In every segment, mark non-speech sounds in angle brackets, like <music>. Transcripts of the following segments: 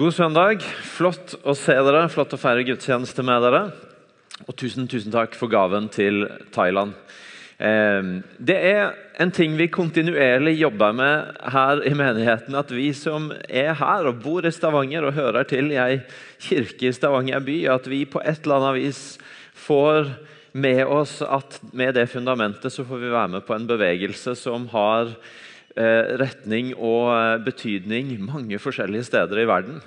God søndag. Flott å se dere, flott å feire gudstjeneste med dere. Og tusen, tusen takk for gaven til Thailand. Eh, det er en ting vi kontinuerlig jobber med her i menigheten. At vi som er her og bor i Stavanger og hører til i ei kirke i Stavanger by, at vi på et eller annet vis får med oss at med det fundamentet så får vi være med på en bevegelse som har retning og eh, betydning mange forskjellige steder i verden.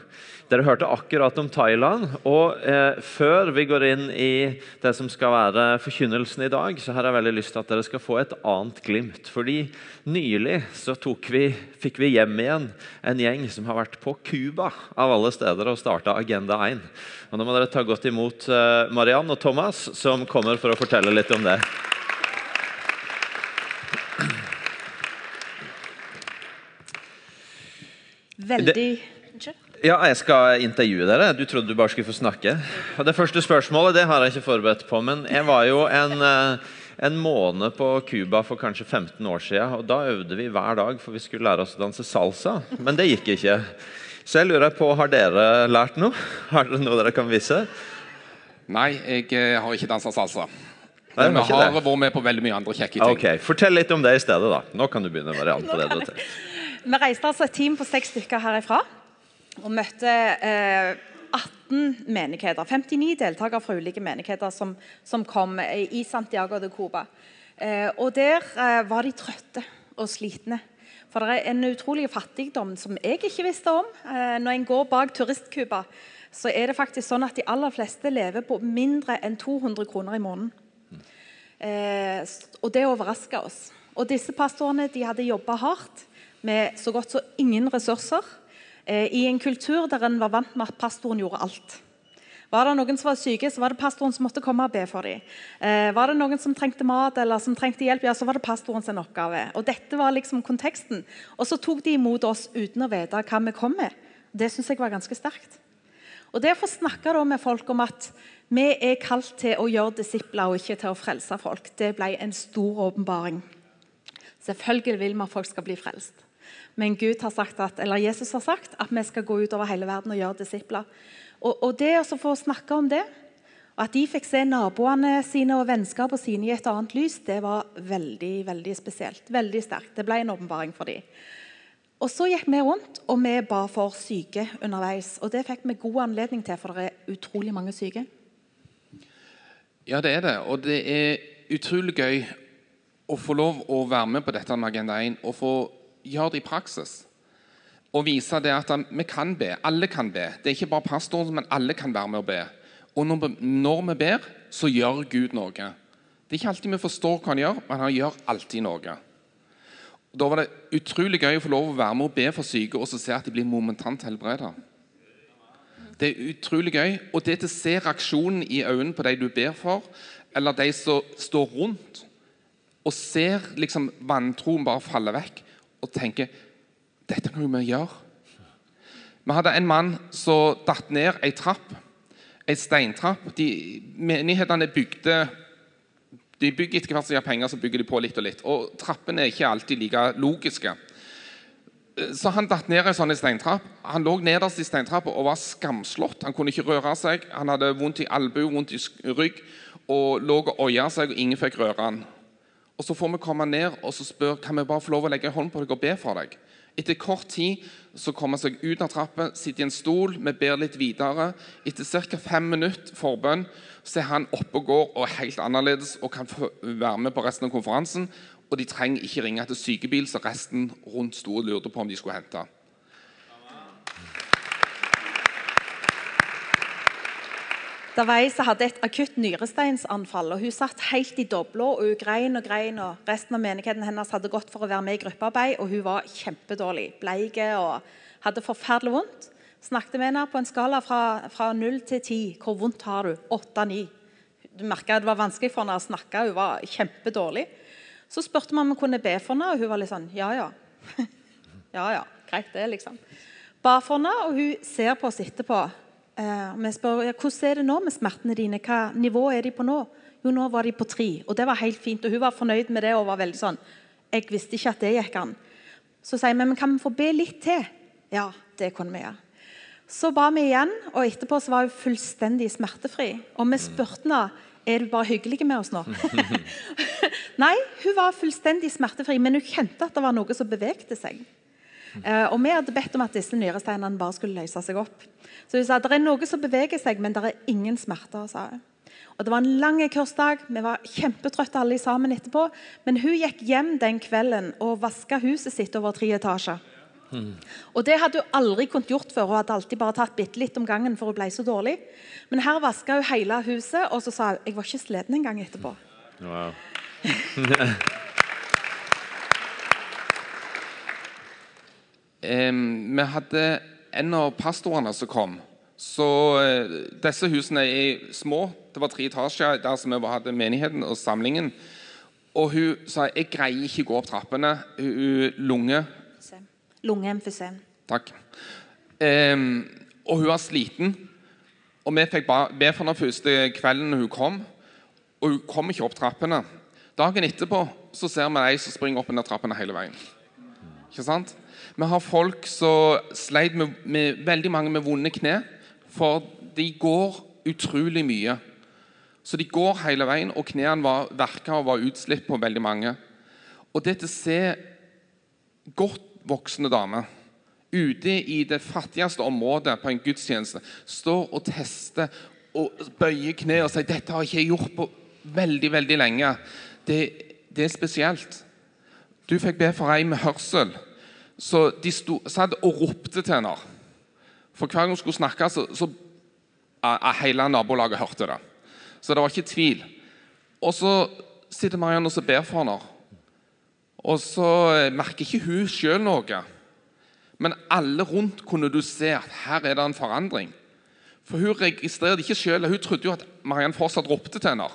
Dere hørte akkurat om Thailand. og eh, Før vi går inn i det som skal være forkynnelsen i dag, så har jeg veldig lyst til at dere skal få et annet glimt. Fordi Nylig så vi, fikk vi hjem igjen en gjeng som har vært på Cuba av alle steder og starta Agenda 1. Og Nå må dere ta godt imot eh, Mariann og Thomas, som kommer for å fortelle litt om det. Veldig ja, jeg skal intervjue dere. Du trodde du bare skulle få snakke. Og Det første spørsmålet det har jeg ikke forberedt på, men jeg var jo en, eh, en måned på Cuba for kanskje 15 år siden. Og da øvde vi hver dag, for vi skulle lære oss å danse salsa. Men det gikk ikke. Så jeg lurer på, har dere lært noe? Har dere noe dere kan vise? Nei, jeg eh, har ikke dansa salsa. Nei, Men vi har vært med på veldig mye andre kjekke ting. Ok, Fortell litt om det i stedet. da. Nå kan du begynne. Marianne, på det du har tenkt. Vi reiste altså et team på seks stykker herifra og møtte eh, 18 menigheter. 59 deltakere fra ulike menigheter som, som kom i Santiago de Cuba. Eh, og Der eh, var de trøtte og slitne. For det er en utrolig fattigdom som jeg ikke visste om. Eh, når en går bak Turist-Cuba, så er det faktisk sånn at de aller fleste lever på mindre enn 200 kroner i måneden. Eh, og det overraska oss. Og disse pastorene de hadde jobba hardt med så godt som ingen ressurser. Eh, I en kultur der en var vant med at pastoren gjorde alt. Var det noen som var syke, så var det pastoren som måtte komme og be for dem. Eh, var det noen som trengte mat eller som trengte hjelp, ja, så var det pastoren sin oppgave. Og Dette var liksom konteksten. Og så tok de imot oss uten å vite hva vi kom med. Det syns jeg var ganske sterkt. Og Derfor å jeg med folk om at vi er kalt til å gjøre disipler og ikke til å frelse folk, det ble en stor åpenbaring. Selvfølgelig vil vi at folk skal bli frelst. Men Gud har sagt at, eller Jesus har sagt at vi skal gå ut over hele verden og gjøre disipler. Og, og det å få snakke om det, og at de fikk se naboene sine og vennskapene sine i et annet lys, det var veldig veldig spesielt. Veldig sterkt. Det ble en åpenbaring for dem. Og Så gikk vi rundt og vi ba for syke underveis. og Det fikk vi god anledning til, for det er utrolig mange syke. Ja, det er det. Og det er utrolig gøy å få lov å være med på dette med Agenda 1 og få gjøre det i praksis. Og vise det at vi kan be. Alle kan be. Det er ikke bare pastoren, men alle kan være med å be. Og når vi, ber, så gjør Gud noe. Det er ikke alltid vi forstår hva han gjør, men han gjør alltid noe. Da var det utrolig gøy å få lov å være med og be for syke og så se at de blir momentant helbreda. Det er utrolig gøy. Og det til å se reaksjonen i øynene på de du ber for, eller de som står rundt, og ser liksom vantroen bare falle vekk, og tenker dette kan vi gjøre. Vi hadde en mann som datt ned ei trapp, ei steintrapp. De, menighetene bygde de bygger etter hvert som de har penger, så bygger de på litt og litt. Og trappene er ikke alltid like logiske. Så han datt ned ei sånn steintrapp. Han lå nederst i steintrappa og var skamslått. Han kunne ikke røre seg. Han hadde vondt i albue, vondt i rygg og lå og oia seg, og ingen fikk røre han. Og Så får vi komme ned og så spør kan vi bare få lov å legge en hånd på deg og be for deg. Etter kort tid så kommer han seg ut av trappen, sitter i en stol, vi ber litt videre. Etter ca. fem minutter forbønn så er han oppe og går og er helt annerledes og kan få være med på resten av konferansen. Og de trenger ikke ringe til sykebil, så resten rundt sto og lurte på om de skulle hente. Det var ei som hadde et akutt nyresteinsanfall. og Hun satt helt i dobla og hun grein og grein. og Resten av menigheten hennes hadde gått for å være med i gruppearbeid, og hun var kjempedårlig. Bleike og hadde forferdelig vondt. Snakket med henne på en skala fra, fra 0 til 10. Hvor vondt har du? 8-9. Du merka det var vanskelig for henne å snakke. Hun var kjempedårlig. Så spurte vi om vi kunne be for henne, og hun var litt sånn Ja, ja. <laughs> ja, ja. Greit, det, liksom. Ba for henne, og hun ser på oss etterpå. Eh, vi spør ja, hvordan er det nå med smertene dine. Hva nivå er de på nå? Jo, nå var de på tre. Og det var helt fint. Og hun var fornøyd med det og var veldig sånn Jeg visste ikke at det gikk an. Så sier vi men kan vi få be litt til. Ja, det kunne vi gjøre. Så ba vi igjen, og etterpå så var hun fullstendig smertefri. Og vi spurte henne er du bare hyggelig med oss nå. <laughs> <laughs> Nei, hun var fullstendig smertefri, men hun kjente at det var noe som bevegde seg. Eh, og vi hadde bedt om at disse nyresteinene bare skulle løse seg opp. Så hun sa det er noe som beveger seg, men det er ingen smerter. sa hun. Og Det var en lang kursdag. Vi var kjempetrøtte alle sammen etterpå. Men hun gikk hjem den kvelden og vaska huset sitt over tre etasjer. Og Det hadde hun aldri kunnet gjort før. Hun hadde alltid bare tatt bitte litt om gangen for hun ble så dårlig. Men her vaska hun hele huset, og så sa hun jeg var ikke sliten engang etterpå. Wow. <laughs> vi hadde en av pastorene som kom. Så eh, Disse husene er små. Det var tre etasjer der som vi hadde menigheten og samlingen. Og hun sa jeg greier ikke gå opp trappene. Hun, lunge Lungeemfysem. Takk. Um, og hun var sliten. Og vi fikk be for henne første kvelden hun kom. Og hun kom ikke opp trappene. Dagen etterpå så ser vi ei som springer opp under trappene hele veien. Ikke sant? Vi har folk som sleit med, med veldig mange med vonde kne. For de går utrolig mye. Så de går hele veien, og knærne var verka og var utslitt på veldig mange. Og det å se godt voksne damer ute i det fattigste området på en gudstjeneste står og tester og bøyer kne og sier 'Dette har jeg ikke gjort på veldig, veldig lenge'. Det, det er spesielt. Du fikk be for ei med hørsel. Så de sto, satt og ropte til henne. For hver gang hun skulle snakke, så, så a- hele nabolaget hørte det. Så det var ikke tvil. Og så sitter Marianne og ber for henne. Og så eh, merker ikke hun sjøl noe. Men alle rundt kunne du se at her er det en forandring. For hun registrerte ikke selv, Hun trodde jo at Marianne fortsatt ropte til henne.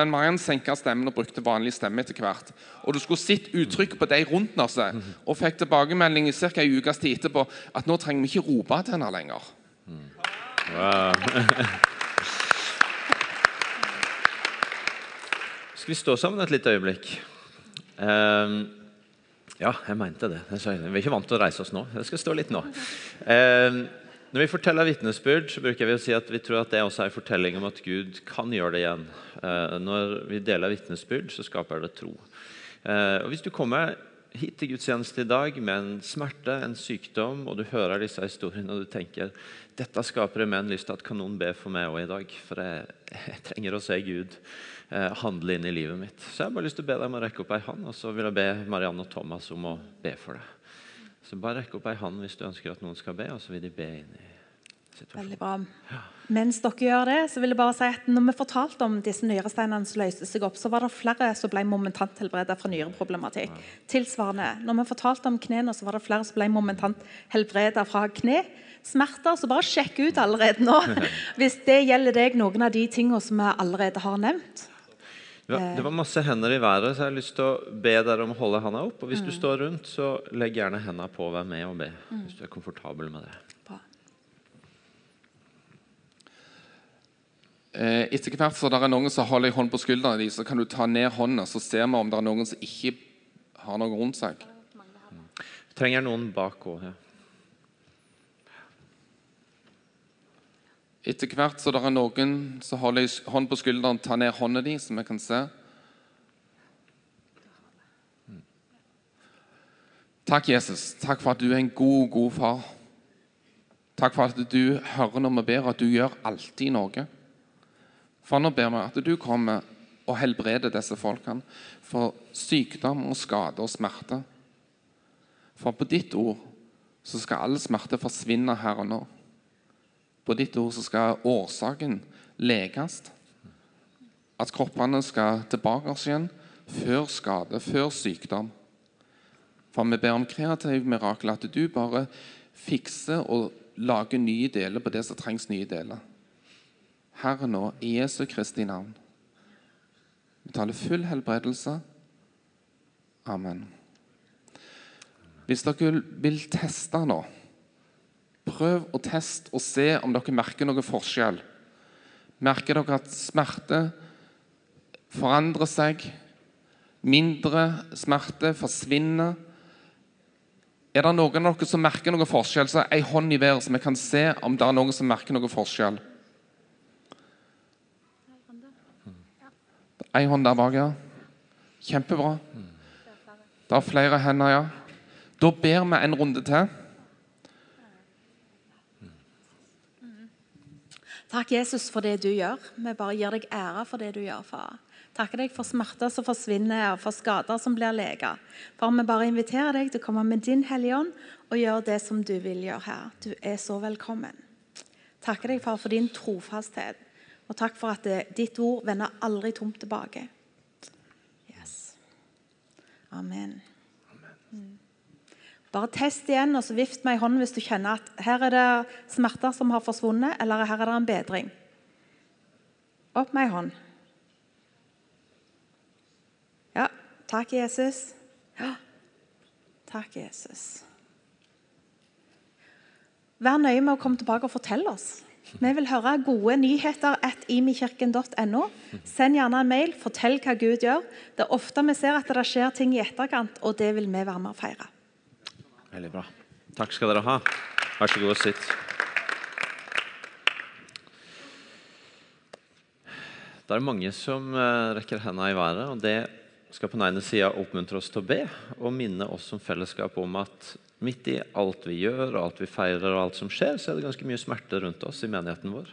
Men Marianne senka stemmen og brukte vanlig stemme etter hvert. Og du skulle sett uttrykk på de rundt oss, og fikk tilbakemelding i ca. en ukes tid etterpå at nå trenger vi ikke rope til henne lenger. Wow. Skal vi stå sammen et lite øyeblikk? Um, ja, jeg mente det. Vi er ikke vant til å reise oss nå. Jeg skal stå litt nå. Ehm, når vi forteller vitnesbyrd, så bruker vi å si at vi tror at det også er en fortelling om at Gud kan gjøre det igjen. Eh, når vi deler vitnesbyrd, så skaper det tro. Eh, og Hvis du kommer hit til gudstjeneste i dag med en smerte, en sykdom, og du hører disse historiene og du tenker dette skaper meg en lyst til at kan noen be for meg også i dag, for jeg, jeg trenger å se Gud eh, handle inn i livet mitt. Så jeg har bare lyst til å be deg om å rekke opp ei hånd, og så vil jeg be Marianne og Thomas om å be for deg. Så bare rekk opp ei hånd hvis du ønsker at noen skal be, og så vil de be inn i situasjonen. Veldig bra. Mens dere gjør det, så vil jeg bare si at når vi fortalte om disse nyresteinene som løste seg opp, så var det flere som ble momentant helbredet fra nyreproblematikk. Tilsvarende. Når vi fortalte om knærne, så var det flere som ble momentant helbredet fra knesmerter. Så bare sjekk ut allerede nå <laughs> hvis det gjelder deg noen av de tingene som vi allerede har nevnt. Det var, masse hender i været, så jeg har lyst til å be dere om å holde handa opp. Og hvis du står rundt, så legg gjerne henda på og vær med og be. Hvis du er komfortabel med det. Eh, Etter hvert så det er noen som holder en hånd på skulderen din, så kan du ta ned hånda, så ser vi om det er noen som ikke har noe rundt seg. Trenger noen bak òg. Ja. Etter hvert så det er noen som holder hånd på skulderen, tar ned hånda di, som vi kan se. Takk, Jesus. Takk for at du er en god, god far. Takk for at du hører når vi ber, at du gjør alltid noe. For nå ber vi at du kommer og helbreder disse folkene for sykdom og skade og smerte. For på ditt ord så skal all smerte forsvinne her og nå. På ditt ord så skal årsaken leges. At kroppene skal tilbake igjen før skade, før sykdom. For vi ber om kreativ mirakel, at du bare fikser og lager nye deler på det som trengs nye deler. Herre nå, i Jesu Kristi navn. Vi taler full helbredelse. Amen. Hvis dere vil teste nå Prøv å teste og se om dere merker noe forskjell. Merker dere at smerte forandrer seg? Mindre smerte forsvinner? Er det noen av dere som merker noe forskjell, så er ei hånd i været, så vi kan se om det er noen som merker noe forskjell. Ei hånd der bak, ja. Kjempebra. Det er flere hender, ja. Da ber vi en runde til. Takk, Jesus, for det du gjør. Vi bare gir deg ære for det du gjør, far. Takker deg for smerter som forsvinner, og for skader som blir lega. Far, vi bare inviterer deg til å komme med din Hellige Ånd og gjøre det som du vil gjøre her. Du er så velkommen. Takker deg, far, for din trofasthet. Og takk for at det, ditt ord vender aldri tomt tilbake. Yes. Amen. Bare test igjen og så vift meg i hånden hvis du kjenner at her er det smerter som har forsvunnet, eller her er det en bedring. Opp med ei hånd. Ja. Takk, Jesus. Ja. Takk, Jesus. Vær nøye med å komme tilbake og fortelle oss. Vi vil høre gode nyheter at imikirken.no. Send gjerne en mail. Fortell hva Gud gjør. Det er ofte vi ser at det skjer ting i etterkant, og det vil vi være med å feire. Veldig bra. Takk skal dere ha. Vær så god og sitt. Det er mange som eh, rekker hendene i været, og det skal på den ene sida oppmuntre oss til å be og minne oss som fellesskap om at midt i alt vi gjør, og alt vi feirer, og alt som skjer, så er det ganske mye smerte rundt oss i menigheten vår.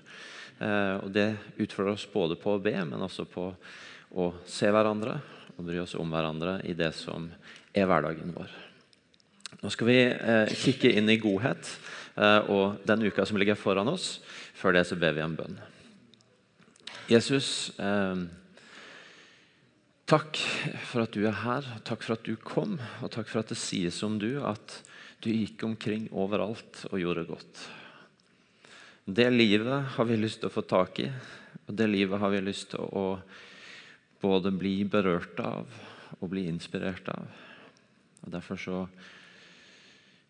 Eh, og Det utfordrer oss både på å be, men også på å se hverandre og bry oss om hverandre i det som er hverdagen vår. Nå skal vi eh, kikke inn i godhet eh, og den uka som ligger foran oss. Før det så ber vi en bønn. Jesus, eh, takk for at du er her. Takk for at du kom, og takk for at det sies om du at du gikk omkring overalt og gjorde godt. Det livet har vi lyst til å få tak i, og det livet har vi lyst til å både bli berørt av og bli inspirert av. Og Derfor så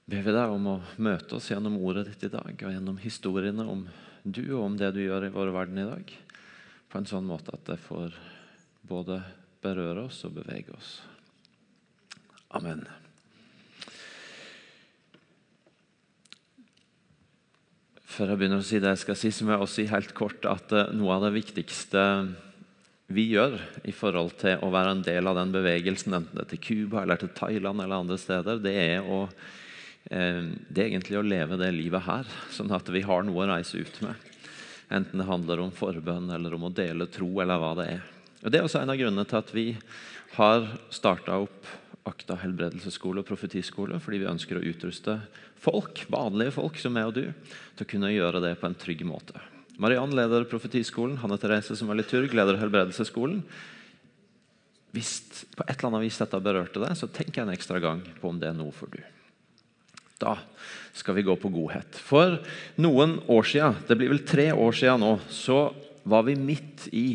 ber vi deg om å møte oss gjennom ordet ditt i dag og gjennom historiene om du og om det du gjør i vår verden i dag, på en sånn måte at det får både berøre oss og bevege oss. Amen. Før jeg begynner å si det jeg skal si, så må jeg også si helt kort at eh, noe av det viktigste vi gjør i forhold til å være en del av den bevegelsen, enten det er til Cuba eller til Thailand eller andre steder, det er, å, det er egentlig å leve det livet her, sånn at vi har noe å reise ut med. Enten det handler om forbønn eller om å dele tro, eller hva det er. Og Det er også en av grunnene til at vi har starta opp Akta helbredelsesskole og profetiskole, fordi vi ønsker å utruste folk, vanlige folk som meg og du, til å kunne gjøre det på en trygg måte. Mariann leder profetiskolen, Hanne Therese som er liturg, leder helbredelseskolen. Hvis på et eller annet vis dette berørte deg, så tenk en ekstra gang på om det er noe for du. Da skal vi gå på godhet. For noen år siden, det blir vel tre år siden nå, så var vi midt i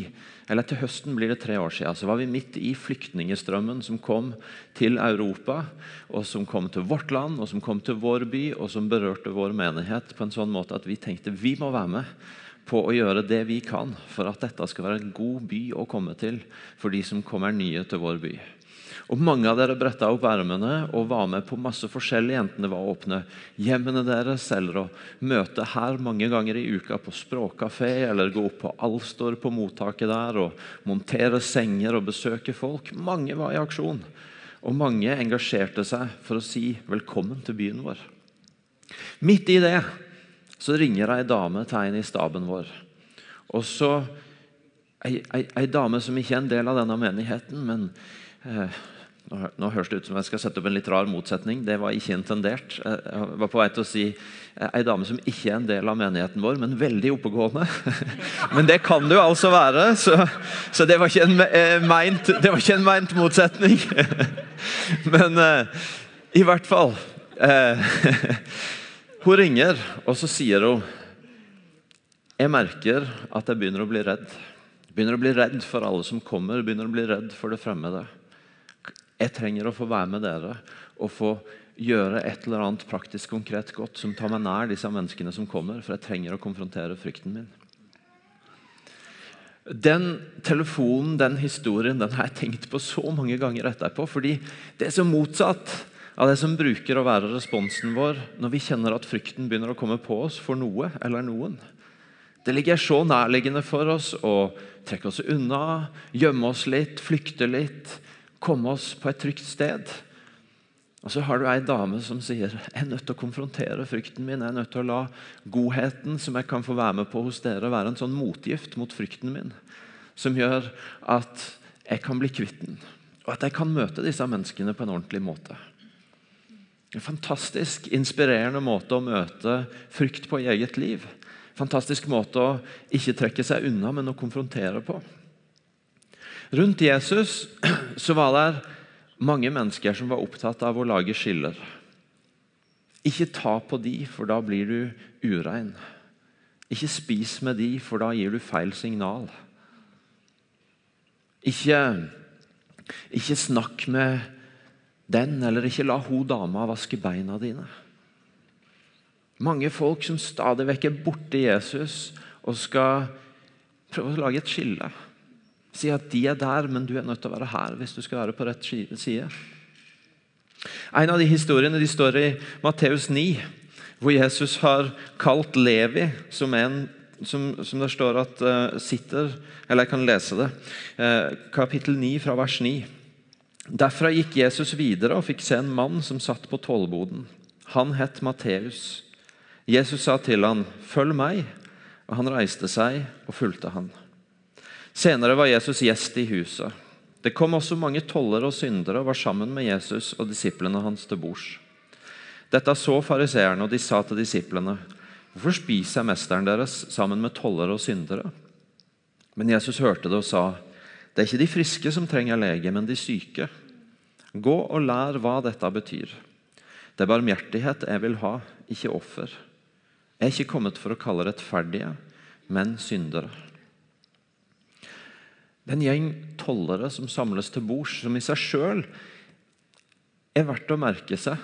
eller til høsten blir det tre år siden, så var vi midt i flyktningstrømmen som kom til Europa, og som kom til vårt land, og som kom til vår by, og som berørte vår menighet på en sånn måte at vi tenkte vi må være med på å gjøre det vi kan for at dette skal være en god by å komme til for de som kommer nye til vår by. Og Mange av dere bretta opp ermene og var med på masse forskjellig, enten det var å åpne hjemmene deres eller å møte her mange ganger i uka på språkkafé, eller gå opp på Alstor på mottaket der og montere senger og besøke folk. Mange var i aksjon, og mange engasjerte seg for å si velkommen til byen vår. Midt i det så ringer ei dame til en i staben vår. Og så ei, ei, ei dame som ikke er en del av denne menigheten, men nå, nå høres det ut som jeg skal sette opp en litt rar motsetning. Det var ikke intendert. Jeg var på vei til å si eh, ei dame som ikke er en del av menigheten vår, men veldig oppegående. <laughs> Men det kan jo altså være, så, så det, var ikke en, eh, meint, det var ikke en meint motsetning. <laughs> Men i hvert fall <laughs> Hun ringer, og så sier hun Jeg merker at jeg begynner å bli redd. Begynner å bli redd for alle som kommer, begynner å bli redd for det fremmede. Jeg trenger å få være med dere og få gjøre et eller annet praktisk konkret godt som tar meg nær disse menneskene som kommer, for jeg trenger å konfrontere frykten min. Den telefonen, den historien, den har jeg tenkt på så mange ganger etterpå. Fordi det er så motsatt av det som bruker å være responsen vår når vi kjenner at frykten begynner å komme på oss for noe eller noen. Det ligger så nærliggende for oss å trekke oss unna, gjemme oss litt, flykte litt, komme oss på et trygt sted. Og så har du ei dame som sier jeg er nødt til å konfrontere frykten min. Jeg er nødt til å la godheten som jeg kan få være med på hos dere, være en sånn motgift mot frykten min. Som gjør at jeg kan bli kvitt den, og at jeg kan møte disse menneskene på en ordentlig måte. En fantastisk inspirerende måte å møte frykt på i eget liv. Fantastisk måte å ikke trekke seg unna, men å konfrontere på. Rundt Jesus så var det mange mennesker som var opptatt av å lage skiller. Ikke ta på de, for da blir du urein. Ikke spis med de, for da gir du feil signal. Ikke, ikke snakk med den, eller ikke la hun dama vaske beina dine. Mange folk som stadig vekk er borti Jesus og skal prøve å lage et skille. Si at de er der, men du er nødt til å være her hvis du skal være på rett side. En av de historiene de står i Matteus 9, hvor Jesus har kalt Levi, som en som, som det står at uh, sitter Eller jeg kan lese det. Uh, kapittel 9 fra vers 9. Derfra gikk Jesus videre og fikk se en mann som satt på tollboden. Han het Matteus. Jesus sa til han, 'Følg meg.' Og han reiste seg og fulgte han. Senere var Jesus gjest i huset. Det kom også mange tollere og syndere og var sammen med Jesus og disiplene hans til bords. Dette så fariseerne, og de sa til disiplene.: Hvorfor spiser mesteren deres sammen med tollere og syndere? Men Jesus hørte det og sa, Det er ikke de friske som trenger lege, men de syke. Gå og lær hva dette betyr. Det er barmhjertighet jeg vil ha, ikke offer. Jeg er ikke kommet for å kalle rettferdige, men syndere. Det er en gjeng tollere som samles til bords, som i seg sjøl er verdt å merke seg.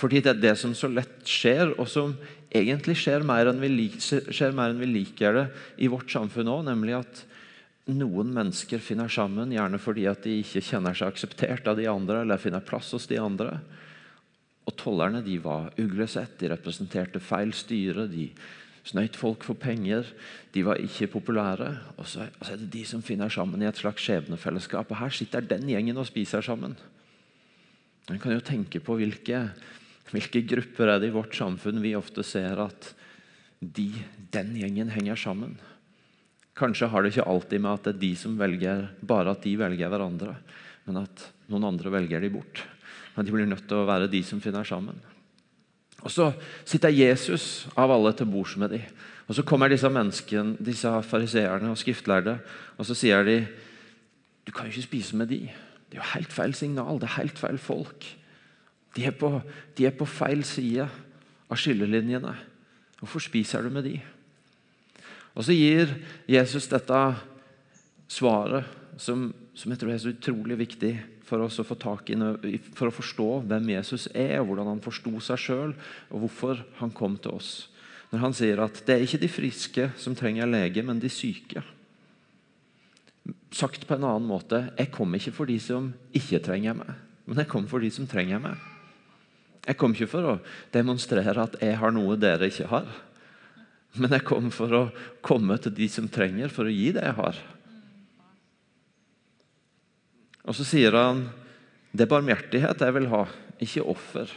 Fordi det er det som så lett skjer, og som egentlig skjer mer enn vi, skjer mer enn vi liker det i vårt samfunn òg, nemlig at noen mennesker finner sammen, gjerne fordi at de ikke kjenner seg akseptert av de andre, eller finner plass hos de andre. Og Tollerne de var uglesett, de representerte feil styre. de snøyt folk for penger. De var ikke populære. Og så, er det de som finner sammen i et slags skjebnefellesskap. Og her sitter den gjengen og spiser sammen. En kan jo tenke på hvilke, hvilke grupper er det i vårt samfunn vi ofte ser at de, den gjengen henger sammen. Kanskje har det ikke alltid med at det er de som velger bare at de velger hverandre, men at noen andre velger de bort. Men de blir nødt til å være de som finner sammen. Og Så sitter Jesus av alle til bords med dem. Og Så kommer disse menneskene, disse fariseerne og skriftlærde, og så sier de du kan jo ikke spise med de. Det er jo helt feil signal. Det er helt feil folk. De er på, de er på feil side av skillelinjene. Hvorfor spiser du med de? Og Så gir Jesus dette svaret, som, som jeg tror er så utrolig viktig for oss å få tak i, for å forstå hvem Jesus er, og hvordan han forsto seg sjøl, og hvorfor han kom til oss. Når han sier at det er ikke de friske som trenger lege, men de syke. Sagt på en annen måte jeg kom ikke for de som ikke trenger meg, men jeg kom for de som trenger meg. Jeg kom ikke for å demonstrere at jeg har noe dere ikke har. Men jeg kom for å komme til de som trenger, for å gi det jeg har. Og så sier han det er barmhjertighet jeg vil ha, ikke offer.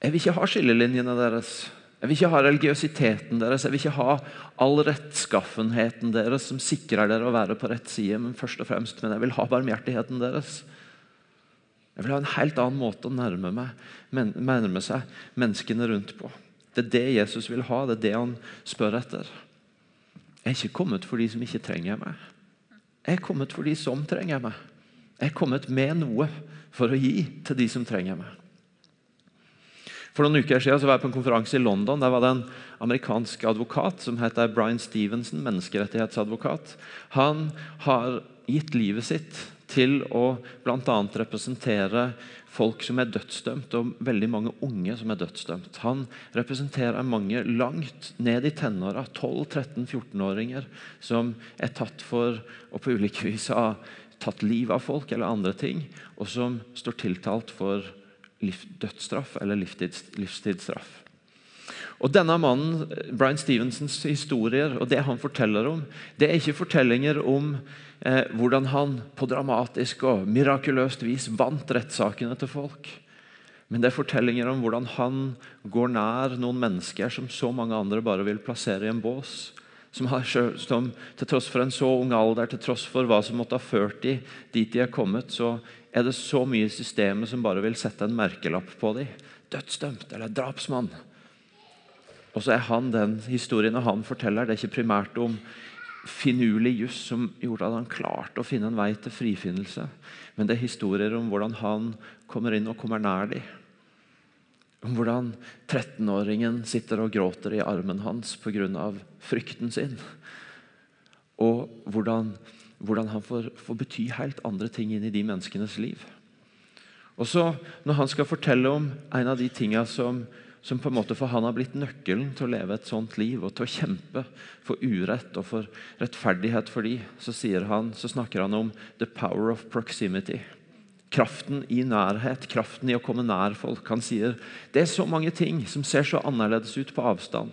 Jeg vil ikke ha skillelinjene deres. Jeg vil ikke ha religiøsiteten deres. Jeg vil ikke ha all rettskaffenheten deres som sikrer dere å være på rett side, men først og fremst, men jeg vil ha barmhjertigheten deres. Jeg vil ha en helt annen måte å nærme, meg, nærme seg menneskene rundt på. Det er det Jesus vil ha, det er det han spør etter. Jeg er ikke kommet for de som ikke trenger meg. Jeg er kommet for de som trenger meg. Jeg er kommet med noe for å gi til de som trenger meg. For noen uker siden var jeg på en konferanse i London. Der var det en amerikansk advokat som heter Brian Stevenson, menneskerettighetsadvokat. Han har gitt livet sitt til å bl.a. representere folk som er dødsdømt, og veldig mange unge som er dødsdømt. Han representerer mange langt ned i tenåra, 12-13-14-åringer, som er tatt for og på ulike vis har tatt livet av folk eller andre ting, og som står tiltalt for dødsstraff eller livstids, livstidsstraff. Og denne mannen, Brian Stevensons historier og det han forteller om, det er ikke fortellinger om eh, hvordan han på dramatisk og mirakuløst vis vant rettssakene til folk. Men det er fortellinger om hvordan han går nær noen mennesker som så mange andre bare vil plassere i en bås. Som, har, som til tross for en så ung alder, til tross for hva som måtte ha ført de dit de er kommet, så er det så mye i systemet som bare vil sette en merkelapp på dem. Dødsdømt eller drapsmann. Og så er han den historien han forteller. Det er ikke primært om finurlig juss som gjorde at han klarte å finne en vei til frifinnelse. Men det er historier om hvordan han kommer inn og kommer nær dem. Om hvordan 13-åringen sitter og gråter i armen hans pga. frykten sin. Og hvordan, hvordan han får, får, bety helt andre ting inn i de menneskenes liv. Og så, Når han skal fortelle om en av de tingene som som på en måte for han har blitt nøkkelen til å leve et sånt liv og til å kjempe for urett og for rettferdighet for de, så, han, så snakker han om 'the power of proximity'. Kraften i nærhet, kraften i å komme nær folk. Han sier det er så mange ting som ser så annerledes ut på avstand.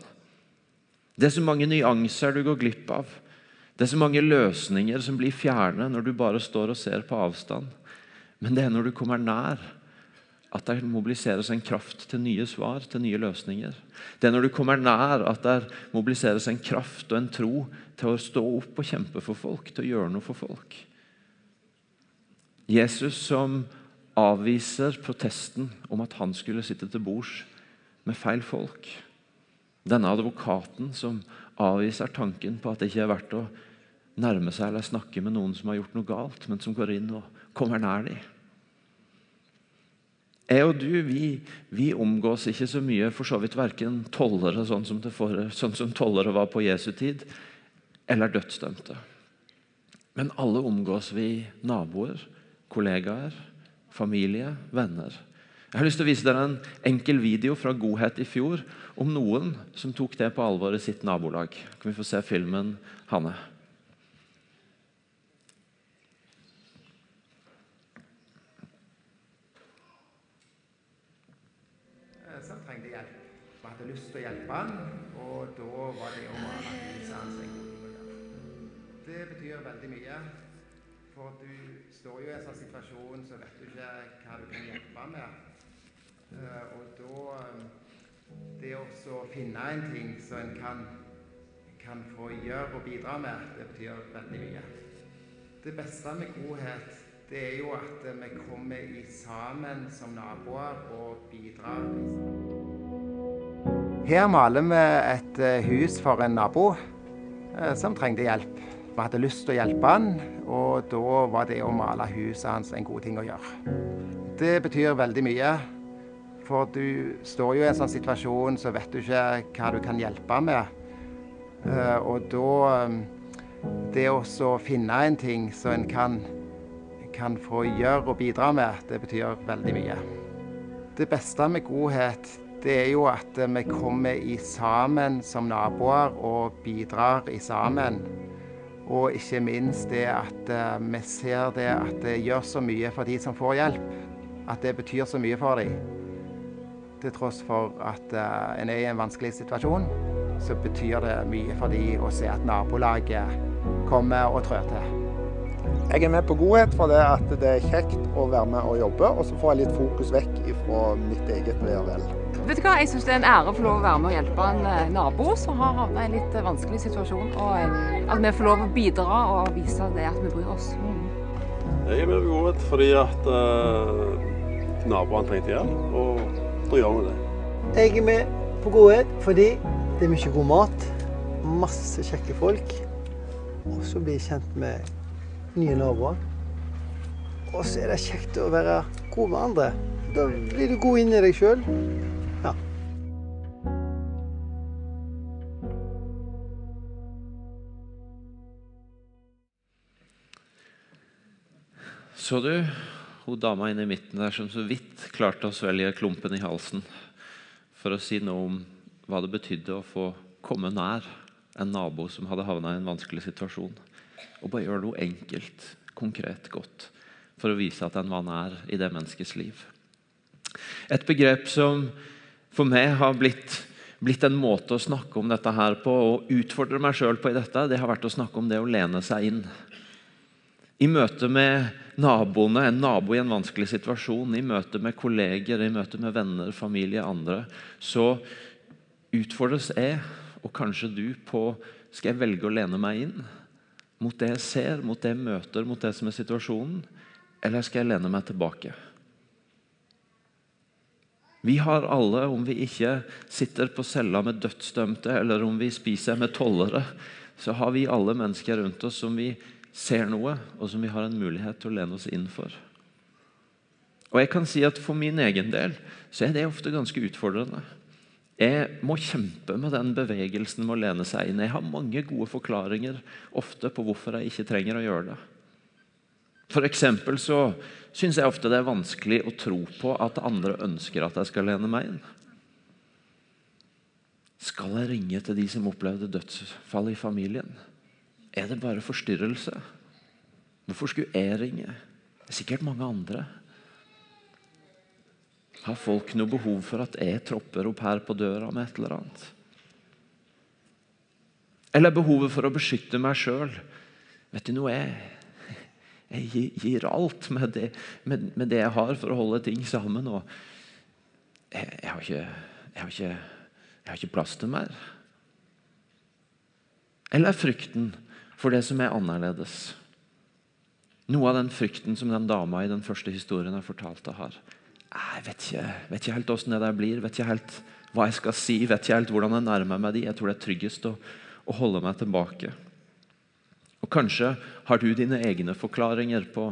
Det er så mange nyanser du går glipp av. Det er så mange løsninger som blir fjerne når du bare står og ser på avstand. Men det er når du kommer nær, at det mobiliseres en kraft til nye svar, til nye løsninger. Det er når du kommer nær, at det mobiliseres en kraft og en tro til å stå opp og kjempe for folk, til å gjøre noe for folk. Jesus som avviser protesten om at han skulle sitte til bords med feil folk. Denne advokaten som avviser tanken på at det ikke er verdt å nærme seg eller snakke med noen som har gjort noe galt, men som går inn og kommer nær dem. Jeg og du vi, vi, omgås ikke så mye, for så vidt verken tollere, sånn som, sånn som tollere var på Jesu tid, eller dødsdømte. Men alle omgås vi naboer, kollegaer, familie, venner. Jeg har lyst til å vise dere en enkel video fra Godhet i fjor om noen som tok det på alvor i sitt nabolag. Kan vi få se filmen, Hanne? lyst til å hjelpe han, og da var det hans en god ting å gjøre. Det betyr veldig mye. For du står jo i en sånn situasjon, så vet du ikke hva du kan hjelpe med. Uh, og da Det å finne en ting som en kan, kan få gjøre og bidra med, det betyr veldig mye. Det beste med godhet det er jo at vi kommer i sammen som naboer og bidrar. Her maler vi et eh, hus for en nabo eh, som trengte hjelp. Vi hadde lyst til å hjelpe han, og da var det å male huset hans en god ting å gjøre. Det betyr veldig mye, for du står jo i en sånn situasjon så vet du ikke hva du kan hjelpe med. Eh, og da Det å finne en ting som en kan, kan få gjøre og bidra med, det betyr veldig mye. Det beste med godhet det er jo at vi kommer i sammen som naboer og bidrar i sammen. Og ikke minst det at eh, vi ser det at det gjør så mye for de som får hjelp. At det betyr så mye for dem. Til tross for at uh, en er i en vanskelig situasjon, så betyr det mye for dem å se at nabolaget kommer og trår til. Jeg er med på godhet for det at det er kjekt å være med og jobbe, og så får jeg litt fokus vekk fra mitt eget ve og vel. Vet du hva, Jeg syns det er en ære å få lov å være med og hjelpe en eh, nabo som har havnet i en litt eh, vanskelig situasjon. Og eh, at vi får lov å bidra og vise det at vi bryr oss. Mm. Jeg er med på godhet fordi at uh, naboene trengte hjelp, og da gjør vi det. Jeg er med på godhet fordi det er mye god mat, masse kjekke folk, og så blir jeg kjent med nye naboer. Og så er det kjekt å være god med andre. Da blir du god inni deg sjøl. Så du hun dama inne i midten der som så vidt klarte å svelge klumpen i halsen for å si noe om hva det betydde å få komme nær en nabo som hadde havna i en vanskelig situasjon. Og bare gjøre noe enkelt. konkret godt for å vise at en vann er i det menneskets liv. Et begrep som for meg har blitt, blitt en måte å snakke om dette her på, og utfordre meg sjøl på i dette, det har vært å snakke om det å lene seg inn. I møte med naboene, en nabo i en vanskelig situasjon, i møte med kolleger, i møte med venner, familie, andre, så utfordres jeg, og kanskje du, på skal jeg velge å lene meg inn mot det jeg ser, mot det jeg møter, mot det som er situasjonen, eller skal jeg lene meg tilbake? Vi har alle, om vi ikke sitter på cella med dødsdømte, eller om vi spiser med tollere, så har vi alle mennesker rundt oss som vi ser noe, og som vi har en mulighet til å lene oss inn for. Og jeg kan si at For min egen del så er det ofte ganske utfordrende. Jeg må kjempe med den bevegelsen med å lene seg inn. Jeg har mange gode forklaringer ofte på hvorfor jeg ikke trenger å gjøre det. Eksempel så syns jeg ofte det er vanskelig å tro på at andre ønsker at jeg skal lene meg inn. Skal jeg ringe til de som opplevde dødsfall i familien? Er det bare forstyrrelse? Hvorfor skulle jeg ringe? Det er sikkert mange andre. Har folk noe behov for at jeg tropper opp her på døra med et eller annet? Eller behovet for å beskytte meg sjøl? Vet du noe, jeg, jeg gir alt med det, med, med det, jeg har, for å holde ting sammen. Og jeg, jeg, har ikke, jeg, har ikke, har ikke plass til mer. Eller frykten for det som er annerledes. Noe av den frykten som den dama i den første historien jeg fortalte, har. Jeg vet ikke, vet ikke helt åssen det der blir, vet ikke helt hva jeg skal si, vet ikke helt hvordan jeg nærmer meg de. Jeg tror det er tryggest å, å holde meg tilbake. Og Kanskje har du dine egne forklaringer på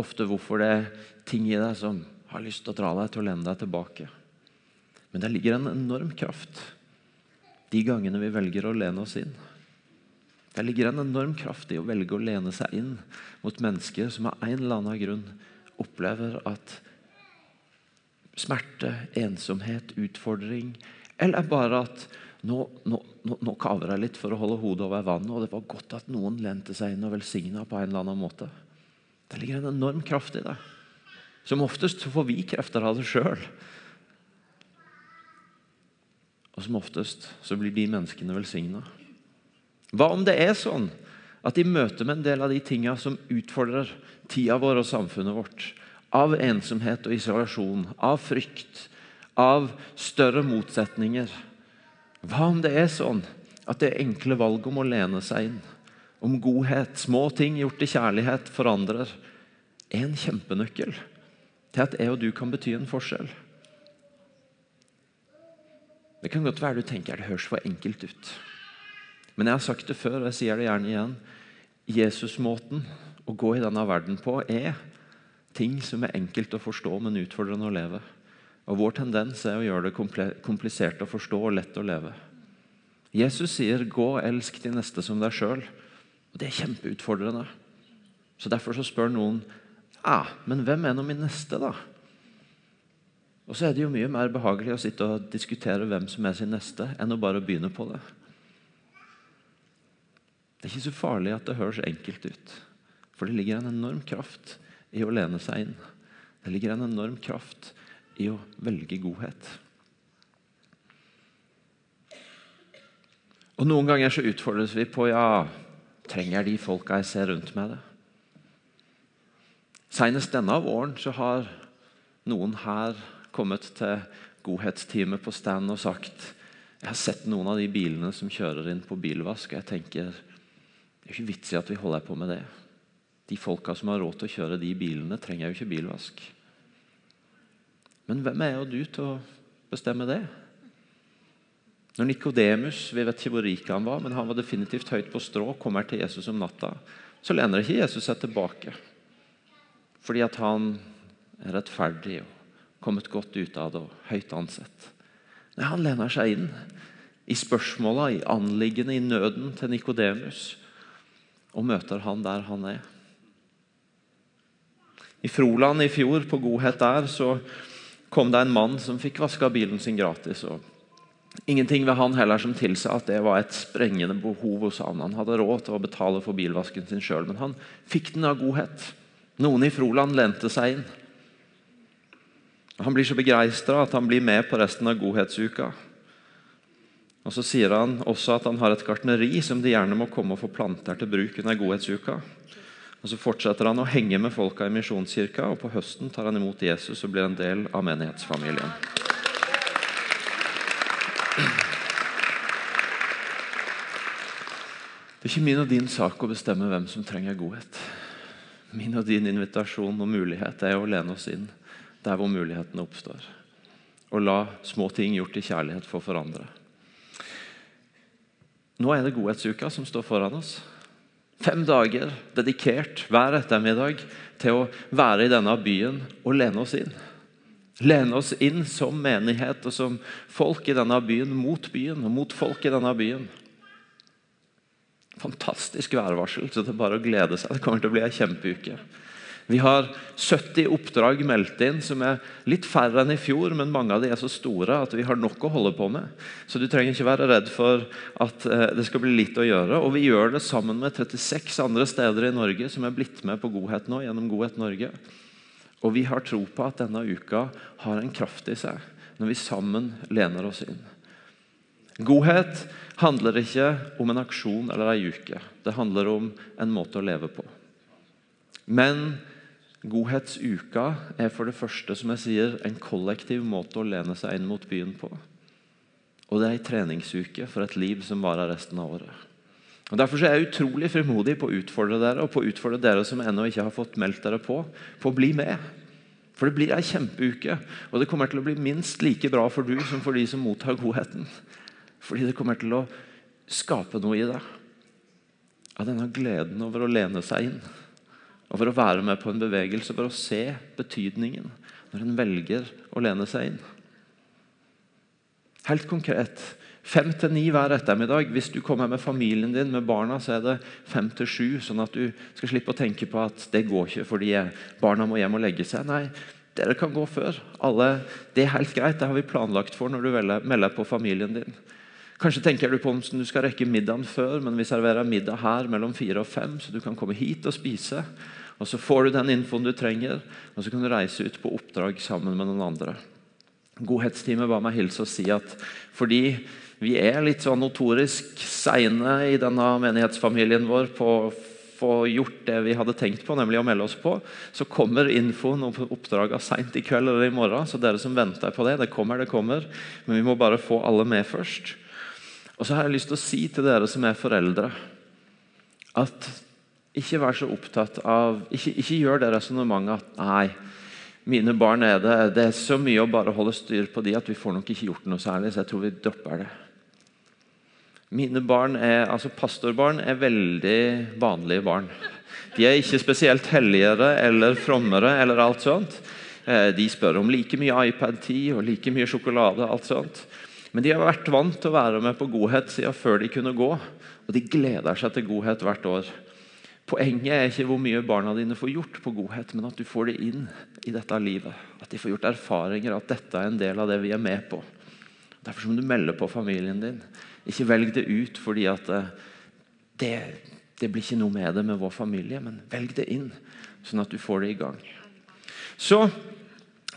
ofte hvorfor det er ting i deg som har lyst til å dra deg til å lene deg tilbake. Men det ligger en enorm kraft de gangene vi velger å lene oss inn. Det ligger en enorm kraft i å velge å lene seg inn mot mennesker som av en eller annen grunn opplever at smerte, ensomhet, utfordring Eller bare at nå, nå, nå, kaver jeg litt for å holde hodet over vannet, og det var godt at noen lente seg inn og velsigna på en eller annen måte. Det ligger en enorm kraft i det. Som oftest får vi krefter av det sjøl. Og som oftest så blir de menneskene velsigna. Hva om det er sånn at i møte med en del av de tinga som utfordrer tida vår og samfunnet vårt, av ensomhet og isolasjon, av frykt, av større motsetninger Hva om det er sånn at det enkle valget om å lene seg inn, om godhet, små ting gjort i kjærlighet, forandrer, er en kjempenøkkel til at jeg og du kan bety en forskjell? Det kan godt være du tenker det høres for enkelt ut. Men jeg har sagt det før, og jeg sier det gjerne igjen. Jesusmåten å gå i denne verden på er ting som er enkelt å forstå, men utfordrende å leve. Og Vår tendens er å gjøre det komplisert å forstå og lett å leve. Jesus sier 'gå elsk de neste som deg sjøl'. Det er kjempeutfordrende. Så Derfor så spør noen ja, men hvem er nå min neste, da? Og så er det jo mye mer behagelig å sitte og diskutere hvem som er sin neste, enn å bare begynne på det. Det er ikke så farlig at det høres enkelt ut. For det ligger en enorm kraft i å lene seg inn. Det ligger en enorm kraft i å velge godhet. Og Noen ganger så utfordres vi på ja, trenger de folka jeg ser rundt meg det? Senest denne våren så har noen her kommet til godhetsteamet på stand og sagt jeg har sett noen av de bilene som kjører inn på bilvask. og jeg tenker det er ikke vits i at vi holder på med det. De folka som har råd til å kjøre de bilene, trenger jo ikke bilvask. Men hvem er jo du til å bestemme det? Når Nikodemus, vi vet ikke hvor rik han var, men han var definitivt høyt på strå, kommer til Jesus om natta, så lener ikke Jesus seg tilbake. Fordi at han er rettferdig og kommet godt ut av det og høyt ansett. Nei, Han lener seg inn i spørsmåla, i anliggende, i nøden til Nikodemus og møter han der han er. I Froland i fjor, på Godhet der, så kom det en mann som fikk vaska bilen sin gratis. og Ingenting ved han heller som tilsa at det var et sprengende behov hos han. Han hadde råd til å betale for bilvasken sin sjøl, men han fikk den av godhet. Noen i Froland lente seg inn. Han blir så begeistra at han blir med på resten av godhetsuka. Og Så sier han også at han har et gartneri som de gjerne må komme og få planter til bruk under godhetsuka. Og Så fortsetter han å henge med folka i Misjonskirka, og på høsten tar han imot Jesus og blir en del av menighetsfamilien. Det er ikke min og din sak å bestemme hvem som trenger godhet. Min og din invitasjon og mulighet er å lene oss inn der hvor mulighetene oppstår. Og la små ting gjort i kjærlighet få forandre. Nå er det godhetsuka som står foran oss. Fem dager dedikert hver ettermiddag til å være i denne byen og lene oss inn. Lene oss inn som menighet og som folk i denne byen, mot byen og mot folk i denne byen. Fantastisk værvarsel, så det er bare å glede seg. Det kommer til å bli ei kjempeuke. Vi har 70 oppdrag meldt inn, som er litt færre enn i fjor, men mange av de er så store at vi har nok å holde på med. Så du trenger ikke være redd for at eh, det skal bli litt å gjøre. Og vi gjør det sammen med 36 andre steder i Norge som er blitt med på Godhet nå, gjennom Godhet Norge. Og vi har tro på at denne uka har en kraft i seg, når vi sammen lener oss inn. Godhet handler ikke om en aksjon eller ei uke. Det handler om en måte å leve på. Men Godhetsuka er for det første som jeg sier, en kollektiv måte å lene seg inn mot byen på. Og det er en treningsuke for et liv som varer resten av året. Og Derfor er jeg utrolig frimodig på å utfordre dere og på å utfordre dere som ennå ikke har fått meldt dere på, på å bli med. For det blir ei kjempeuke, og det kommer til å bli minst like bra for du som for de som mottar godheten. Fordi det kommer til å skape noe i deg. Av denne gleden over å lene seg inn. Og for å være med på en bevegelse, for å se betydningen når en velger å lene seg inn. Helt konkret. Fem til ni hver ettermiddag. Hvis du kommer med familien din med barna, så er det fem til sju. Sånn at du skal slippe å tenke på at det går ikke fordi barna må hjem og legge seg. Nei, dere kan gå før. Alle, det er helt greit. Det har vi planlagt for når du melder på familien din. Kanskje tenker du på om du skal rekke middagen før, men vi serverer middag her mellom fire og fem, så du kan komme hit og spise. Og Så får du den infoen du trenger, og så kan du reise ut på oppdrag sammen med noen andre. Godhetsteamet ba meg hilse og si at fordi vi er litt sånn notorisk seine i denne menighetsfamilien vår på å få gjort det vi hadde tenkt på, nemlig å melde oss på, så kommer infoen om oppdragene seint i kveld eller i morgen. Så dere som venter på det, det kommer, det kommer. Men vi må bare få alle med først. Og så har jeg lyst til å si til dere som er foreldre, at ikke vær så opptatt av Ikke, ikke gjør det resonnementet at nei, mine barn er det. Det er så mye å bare holde styr på de at vi får nok ikke gjort noe særlig. Så jeg tror vi dropper det. Mine barn er, altså Pastorbarn er veldig vanlige barn. De er ikke spesielt helligere eller frommere eller alt sånt. Eh, de spør om like mye iPad-tid og like mye sjokolade. alt sånt. Men de har vært vant til å være med på godhet siden før de kunne gå. Og de gleder seg til godhet hvert år. Poenget er ikke hvor mye barna dine får gjort på godhet, men at du får det inn i dette livet. At de får gjort erfaringer, at dette er en del av det vi er med på. Derfor må du melde på familien din. Ikke velg det ut fordi at eh, det, det blir ikke noe med det med vår familie, men velg det inn, sånn at du får det i gang. Så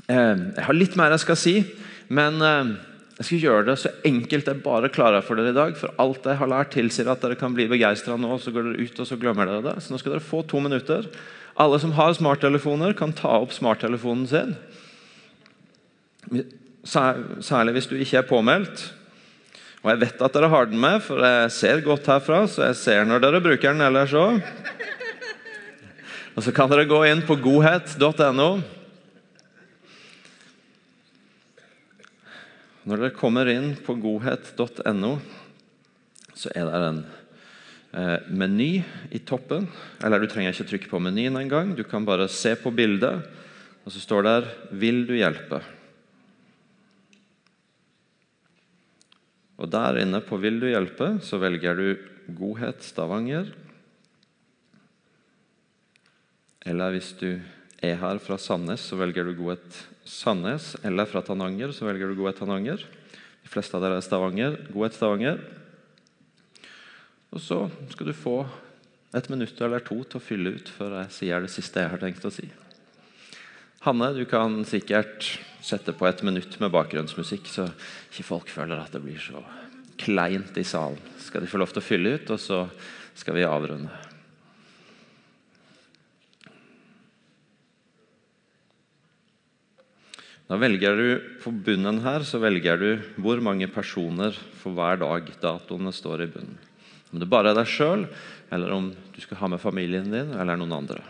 eh, Jeg har litt mer jeg skal si, men eh, jeg skal gjøre det så enkelt jeg bare klarer for dere i dag. For alt jeg har lært, tilsier at dere kan bli begeistra nå, så går dere ut og så glemmer dere det. Så nå skal dere få to minutter. Alle som har smarttelefoner, kan ta opp smarttelefonen sin. Særlig hvis du ikke er påmeldt. Og jeg vet at dere har den med, for jeg ser godt herfra, så jeg ser når dere bruker den ellers òg. Og så kan dere gå inn på godhet.no. Når dere kommer inn på godhet.no, så er det en eh, meny i toppen. Eller du trenger ikke trykke på menyen engang. Du kan bare se på bildet, og så står der 'Vil du hjelpe?' Og Der inne på 'Vil du hjelpe?' så velger du Godhet Stavanger. Eller hvis du er her fra Sandnes, så velger du Godhet Sandnes. Eller fra Tananger, så velger du Godhet Tananger. De fleste av dere er Stavanger. Godhet Stavanger. Og så skal du få et minutt eller to til å fylle ut før jeg sier det siste jeg har tenkt å si. Hanne, du kan sikkert sette på et minutt med bakgrunnsmusikk, så ikke folk føler at det blir så kleint i salen. Skal de få lov til å fylle ut, og så skal vi avrunde. Da velger du På bunnen her så velger du hvor mange personer for hver dag datoene står i bunnen. Om det bare er deg sjøl, eller om du skal ha med familien din eller noen andre.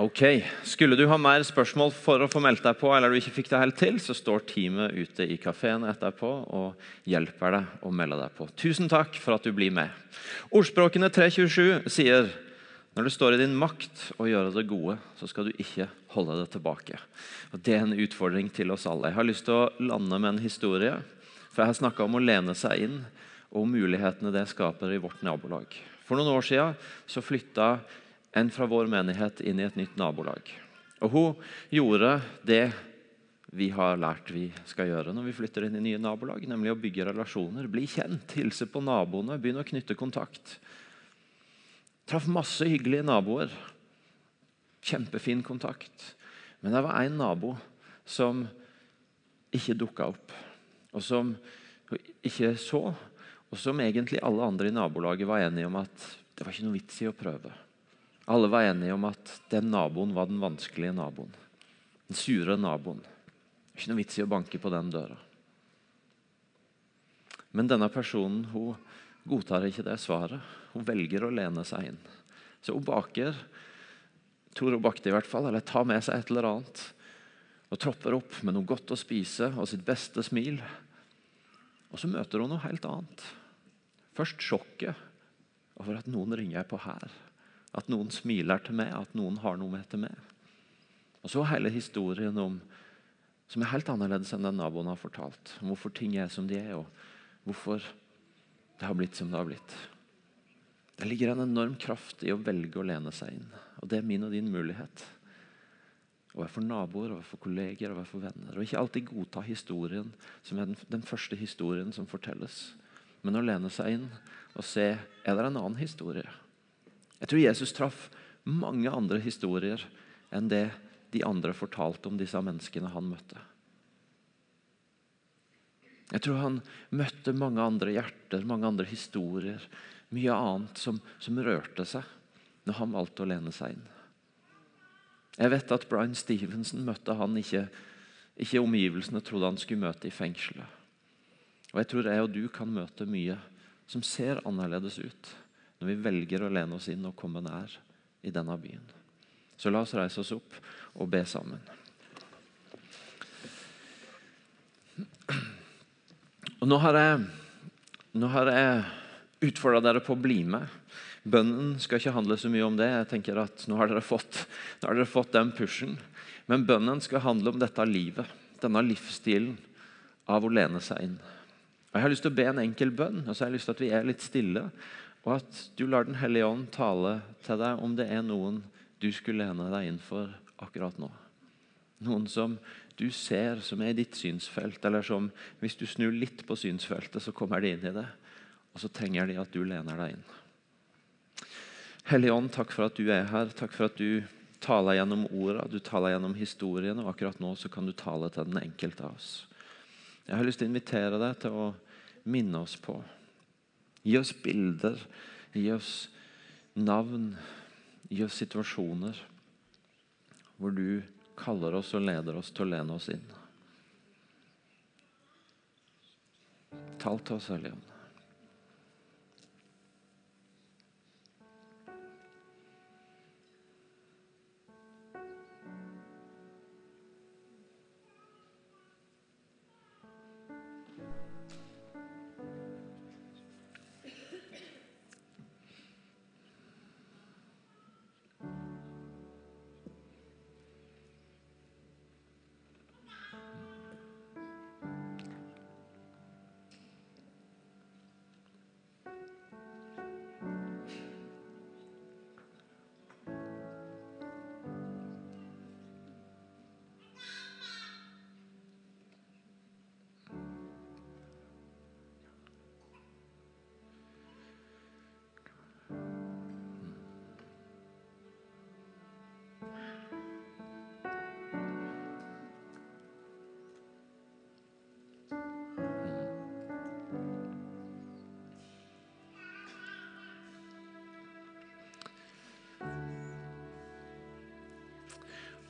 Ok, Skulle du ha mer spørsmål for å få meldt deg på, eller du ikke fikk det helt til, så står teamet ute i kafeen etterpå og hjelper deg å melde deg på. Tusen takk for at du blir med. Ordspråkene 327 sier når det står i din makt å gjøre det gode, så skal du ikke holde det tilbake. Og Det er en utfordring til oss alle. Jeg har lyst til å lande med en historie. For jeg har snakka om å lene seg inn og mulighetene det skaper i vårt nabolag. For noen år siden så flytta en fra vår menighet inn i et nytt nabolag. Og Hun gjorde det vi har lært vi skal gjøre når vi flytter inn i nye nabolag, nemlig å bygge relasjoner, bli kjent, hilse på naboene, begynne å knytte kontakt. Traff masse hyggelige naboer. Kjempefin kontakt. Men det var én nabo som ikke dukka opp, og som hun ikke så, og som egentlig alle andre i nabolaget var enige om at det var ikke noe vits i å prøve. Alle var enige om at den naboen var den vanskelige naboen. Den sure naboen. Ikke noe vits i å banke på den døra. Men denne personen hun godtar ikke det svaret. Hun velger å lene seg inn. Så hun baker tror hun bakte i hvert fall, eller tar med seg et eller annet og tropper opp med noe godt å spise og sitt beste smil. Og så møter hun noe helt annet. Først sjokket over at noen ringer på her. At noen smiler til meg, at noen har noe med til meg. Og så hele historien om, som er helt annerledes enn den naboen har fortalt. Om hvorfor ting er som de er, og hvorfor det har blitt som det har blitt. Det ligger en enorm kraft i å velge å lene seg inn. Og det er min og din mulighet. Å være for naboer, å være for kolleger, og være for venner. Og ikke alltid godta historien som er den, den første historien som fortelles. Men å lene seg inn og se er det en annen historie. Jeg tror Jesus traff mange andre historier enn det de andre fortalte om disse menneskene han møtte. Jeg tror han møtte mange andre hjerter, mange andre historier, mye annet som, som rørte seg når han valgte å lene seg inn. Jeg vet at Brian Stevenson møtte han ikke, ikke omgivelsene trodde han skulle møte i fengselet. Og Jeg tror jeg og du kan møte mye som ser annerledes ut når vi velger å lene oss inn og komme nær i denne byen. Så la oss reise oss opp og be sammen. Og Nå har jeg, nå jeg utfordra dere på å bli med. Bønnen skal ikke handle så mye om det. jeg tenker at Nå har dere fått, har dere fått den pushen. Men bønnen skal handle om dette livet, denne livsstilen av å lene seg inn. Og Jeg har lyst til å be en enkel bønn, og så har jeg lyst til at vi er litt stille. Og at du lar Den hellige ånd tale til deg om det er noen du skulle lene deg inn for akkurat nå. Noen som du ser som er i ditt synsfelt, eller som hvis du snur litt på synsfeltet, så kommer de inn i det. Og så trenger de at du lener deg inn. Hellige ånd, takk for at du er her. Takk for at du taler gjennom orda, du taler gjennom historien, og akkurat nå så kan du tale til den enkelte av oss. Jeg har lyst til å invitere deg til å minne oss på. Gi oss bilder, gi oss navn, gi oss situasjoner hvor du kaller oss og leder oss til å lene oss inn. Tal til oss, Hellige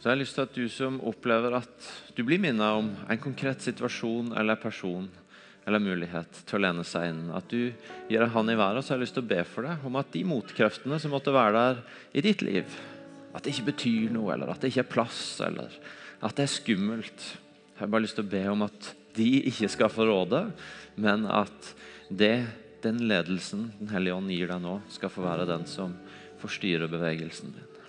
Så jeg har lyst til at du som opplever at du blir minnet om en konkret situasjon eller person eller mulighet til å lene seg inn, at du gir en hånd i været, så har jeg lyst til å be for deg om at de motkreftene som måtte være der i ditt liv, at det ikke betyr noe, eller at det ikke er plass, eller at det er skummelt Jeg har bare lyst til å be om at de ikke skal få råde, men at det, den ledelsen Den hellige ånd gir deg nå, skal få være den som får styre bevegelsen din.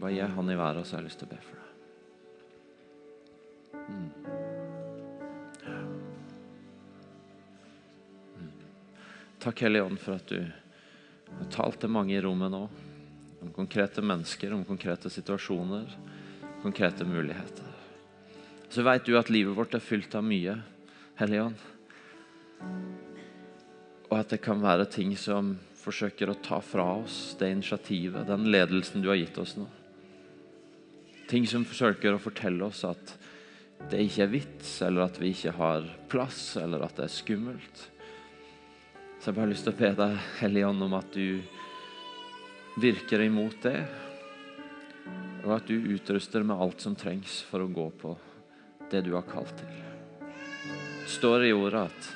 Bare gi han i været, og så har jeg lyst til å be for deg. Mm. Mm. Takk, Hellige Ånd, for at du har talt til mange i rommet nå. Om konkrete mennesker, om konkrete situasjoner, konkrete muligheter. Så vet du at livet vårt er fylt av mye, Hellige Ånd. Og at det kan være ting som forsøker å ta fra oss det initiativet, den ledelsen du har gitt oss nå. Ting som forsøker å fortelle oss at det ikke er vits, eller at vi ikke har plass, eller at det er skummelt. Så jeg bare har lyst til å be deg, Hellige Ånd, om at du virker imot det. Og at du utruster med alt som trengs for å gå på det du har kalt til. Det står i ordet at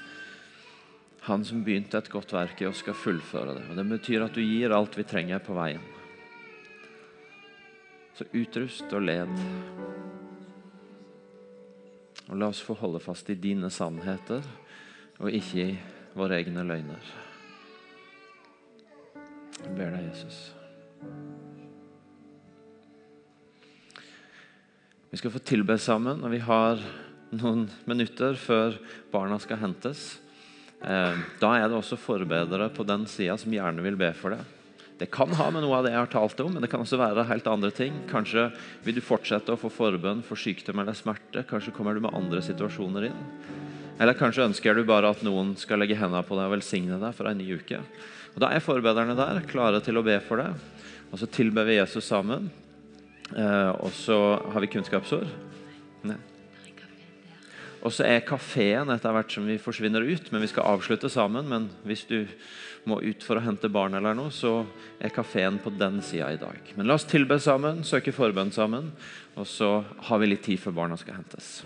han som begynte et godt verk i oss, skal fullføre det. Og Det betyr at du gir alt vi trenger på veien. Så utrust og led. Og la oss få holde fast i dine sannheter, og ikke i våre egne løgner. Jeg ber deg, Jesus. Vi skal få tilbe sammen, og vi har noen minutter før barna skal hentes. Eh, da er det også forbedere på den sida som gjerne vil be for det. Det kan ha med noe av det jeg har talt om, men det kan også være helt andre ting. Kanskje vil du fortsette å få forbønn for sykdom eller smerte. Kanskje kommer du med andre situasjoner inn. Eller kanskje ønsker du bare at noen skal legge hendene på deg og velsigne deg for en ny uke. Og Da er forbederne der, klare til å be for deg. Og så tilber vi Jesus sammen. Eh, og så har vi kunnskapsord. Nei. Og så er kafeen etter hvert som vi forsvinner ut, men vi skal avslutte sammen. Men hvis du må ut for å hente barn, eller noe, så er kafeen på den sida i dag. Men la oss tilbe sammen, søke forbønn sammen, og så har vi litt tid før barna skal hentes.